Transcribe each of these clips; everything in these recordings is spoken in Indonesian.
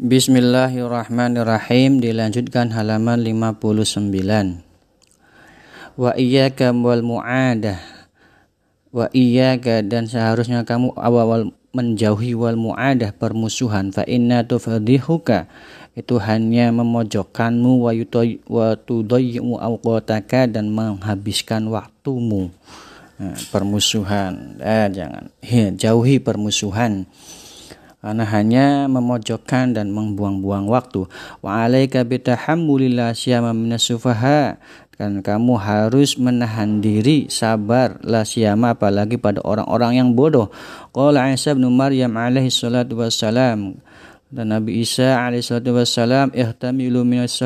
Bismillahirrahmanirrahim. Dilanjutkan halaman 59 Wa iyyaka wal mu'adah. Wa iyyaka dan seharusnya kamu awal menjauhi wal mu'adah permusuhan. Fa inna tufadihuka itu hanya memojokkanmu wa tudayyi'u awqataka dan menghabiskan waktumu. Nah, permusuhan. Eh, jangan. Ya, jauhi permusuhan karena hanya memojokkan dan membuang-buang waktu. Wa alaika bitahammulillah syama minasufaha. Kan kamu harus menahan diri sabar la syama apalagi pada orang-orang yang bodoh. Qala Isa bin Maryam alaihi salatu wassalam. Dan Nabi Isa alaihi salatu wassalam ihtamilu minas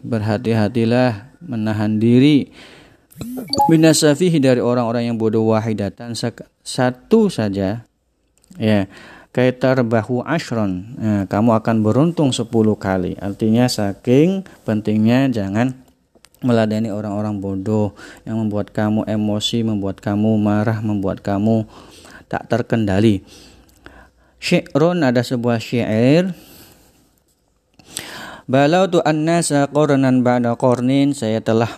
berhati-hatilah menahan diri. Minasafih dari orang-orang yang bodoh wahidatan satu saja. Ya kaitar bahu ashron nah, kamu akan beruntung 10 kali. Artinya saking pentingnya jangan meladeni orang-orang bodoh yang membuat kamu emosi membuat kamu marah membuat kamu tak terkendali. Syi'run ada sebuah syair Balau tu annasa qurnan ba'da qurnin saya telah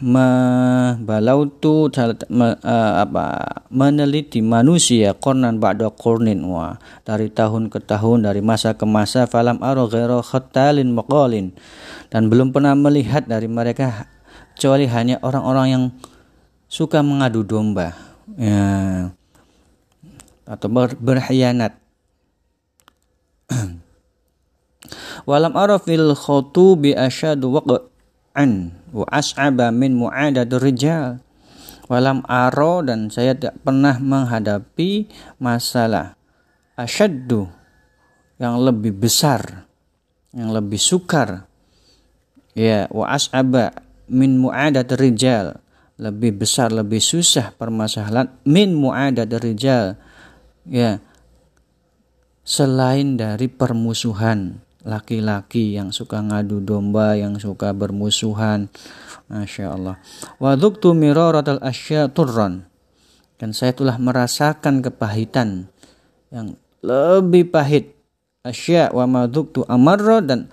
balau tu me, uh, apa meneliti manusia qurnan ba'da qurnin wah dari tahun ke tahun dari masa ke masa falam aro ghairu khattalin maqalin dan belum pernah melihat dari mereka kecuali hanya orang-orang yang suka mengadu domba. Ya. Atau ber, berkhianat walam arafil khutubi asyadu waq'an wa as'aba min mu'adad rijal. Walam aro dan saya tidak pernah menghadapi masalah asyaddu yang lebih besar yang lebih sukar. Ya wa as'aba min mu'adad rijal. Lebih besar lebih susah permasalahan min mu'adad rijal. Ya selain dari permusuhan laki-laki yang suka ngadu domba, yang suka bermusuhan. Masya Allah. Waduktu miraratal asya turran. Dan saya telah merasakan kepahitan yang lebih pahit. Asya wa maduktu amarro dan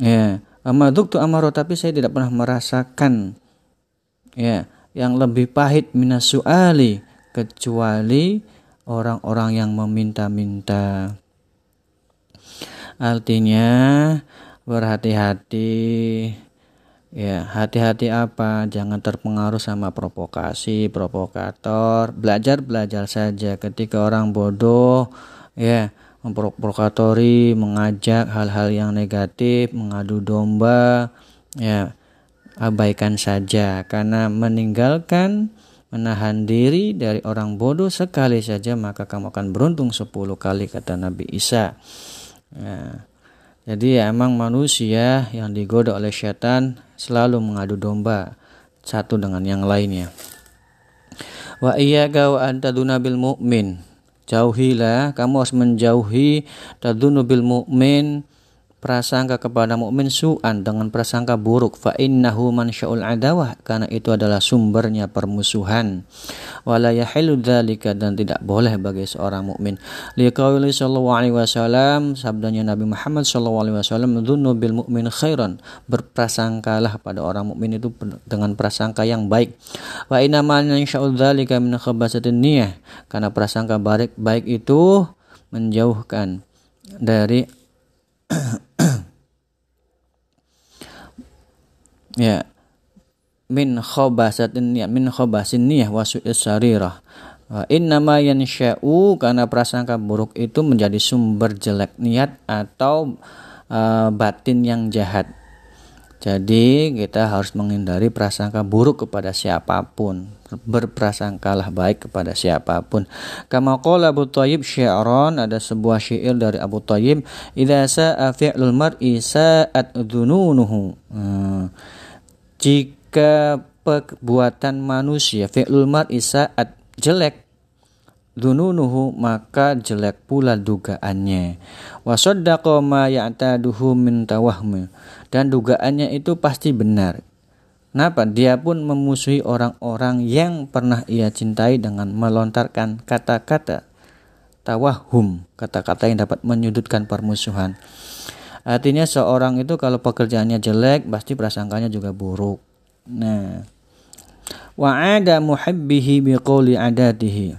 ya maduktu amarro tapi saya tidak pernah merasakan ya yang lebih pahit minasuali kecuali orang-orang yang meminta-minta. Artinya berhati-hati. Ya hati-hati apa? Jangan terpengaruh sama provokasi provokator. Belajar belajar saja. Ketika orang bodoh ya memprovokatori mengajak hal-hal yang negatif mengadu domba ya abaikan saja. Karena meninggalkan menahan diri dari orang bodoh sekali saja maka kamu akan beruntung 10 kali kata Nabi Isa Ya. Jadi ya, emang manusia yang digoda oleh setan selalu mengadu domba satu dengan yang lainnya. Wa iyyaka wa antaduna bil mu'min. Jauhilah, kamu harus menjauhi tadunu bil mu'min prasangka kepada mukmin su'an dengan prasangka buruk. Fa innahu man sya'ul adawah. Karena itu adalah sumbernya permusuhan. Wala yahilu dzalika dan tidak boleh bagi seorang mukmin. Liqauli sallallahu alaihi wasallam sabdanya Nabi Muhammad sallallahu alaihi wasallam dzunnu bil mu'min khairan. Berprasangkalah pada orang mukmin itu dengan prasangka yang baik. Wa inna man sya'ul dzalika min khabasatin niyah. Karena prasangka baik baik itu menjauhkan dari ya. Min khobasatin ya min khobasin niyah wa sarirah. Wa innama yansya'u karena prasangka buruk itu menjadi sumber jelek niat atau uh, batin yang jahat. Jadi kita harus menghindari prasangka buruk kepada siapa pun. Berprasangkalah baik kepada siapa pun. Kama qala Abu Thayyib syi'ran ada sebuah syair dari Abu Thayyib idza sa'a fi'lul mar'i sa'at dhununuhu. Hmm jika perbuatan manusia fi'lul mar'i saat jelek dununuhu maka jelek pula dugaannya wa saddaqa ma ya'taduhu min tawahmi dan dugaannya itu pasti benar Kenapa? Dia pun memusuhi orang-orang yang pernah ia cintai dengan melontarkan kata-kata tawahum, kata-kata yang dapat menyudutkan permusuhan. Artinya seorang itu kalau pekerjaannya jelek pasti prasangkanya juga buruk. Nah wa ada muhibbihi biqauli adatihi.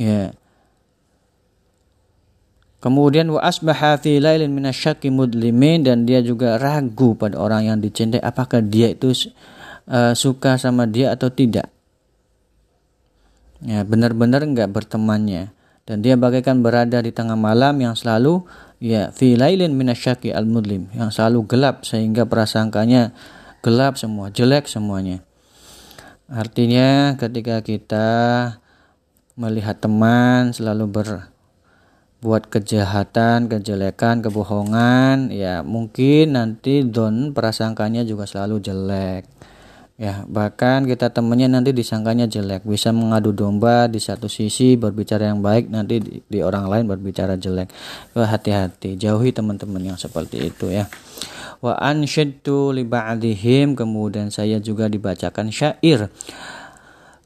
Ya. Kemudian wa asbaha fi lailin minasyaki mudlimin dan dia juga ragu pada orang yang dicintai apakah dia itu uh, suka sama dia atau tidak. Ya, benar-benar enggak bertemannya. Dan dia bagaikan berada di tengah malam yang selalu ya fi lailin minasyaki al mudlim yang selalu gelap sehingga prasangkanya gelap semua, jelek semuanya. Artinya ketika kita melihat teman selalu ber buat kejahatan, kejelekan, kebohongan, ya mungkin nanti don prasangkanya juga selalu jelek. Ya, bahkan kita temennya nanti disangkanya jelek, bisa mengadu domba di satu sisi berbicara yang baik, nanti di, di orang lain berbicara jelek. Wah, hati-hati, jauhi teman-teman yang seperti itu ya. Wa ansyadtu li ba'dihim, kemudian saya juga dibacakan syair.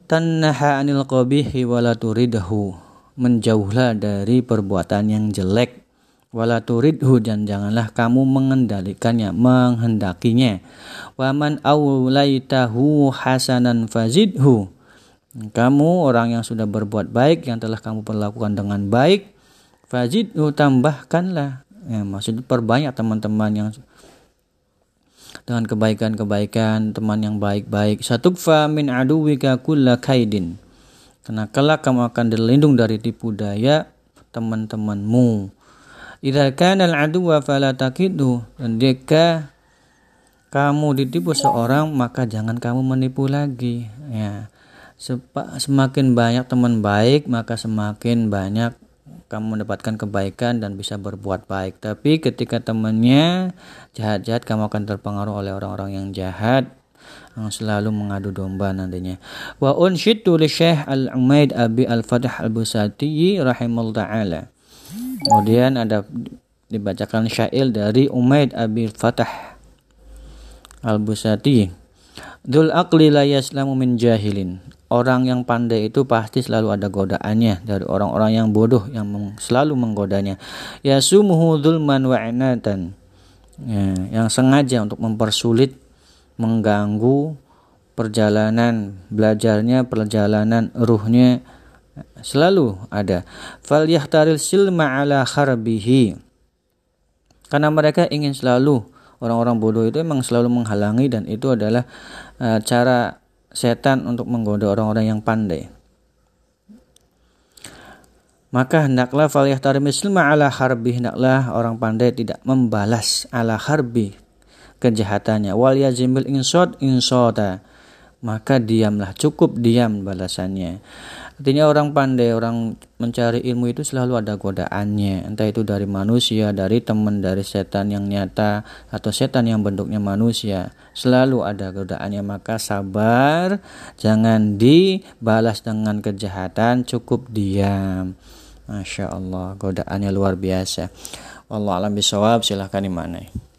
Tannaha anil qabihi wa la turidahu menjauhlah dari perbuatan yang jelek wala turidhu dan janganlah kamu mengendalikannya menghendakinya. Waman aulaitahu hasanan fazidhu. Kamu orang yang sudah berbuat baik yang telah kamu perlakukan dengan baik fazidhu tambahkanlah. Ya, maksud perbanyak teman-teman yang dengan kebaikan-kebaikan teman yang baik-baik. Satukfa min aduwika kulla kaidin. Karena kelak kamu akan terlindung dari tipu daya teman-temanmu. Idza kana al-aduwa fala takidu dan jika kamu ditipu seorang maka jangan kamu menipu lagi ya. Semakin banyak teman baik maka semakin banyak kamu mendapatkan kebaikan dan bisa berbuat baik. Tapi ketika temannya jahat-jahat kamu akan terpengaruh oleh orang-orang yang jahat yang selalu mengadu domba nantinya. Wa unshitu li Syekh Al-Umaid Abi Al-Fatih Al-Busati rahimallahu taala. Kemudian ada dibacakan syair dari Umaid Abi Al-Fatah Al-Busati. Dul aqli la yaslamu min jahilin. Orang yang pandai itu pasti selalu ada godaannya dari orang-orang yang bodoh yang selalu menggodanya. Yasumuhu dzulman wa inatan. Ya, yang sengaja untuk mempersulit mengganggu perjalanan belajarnya, perjalanan ruhnya selalu ada. Fal yahtaril silma ala kharbihi. Karena mereka ingin selalu orang-orang bodoh itu memang selalu menghalangi dan itu adalah uh, cara setan untuk menggoda orang-orang yang pandai. Maka hendaklah fal yahtaril silma ala harbi hendaklah orang pandai tidak membalas ala harbi kejahatannya wal yazimil insod insoda maka diamlah cukup diam balasannya artinya orang pandai orang mencari ilmu itu selalu ada godaannya. Entah itu dari manusia dari teman dari setan yang nyata atau setan yang bentuknya manusia. Selalu ada godaannya. Maka sabar jangan dibalas dengan kejahatan cukup diam. Masya Allah godaannya luar biasa. Allah alam bisawab silahkan dimanai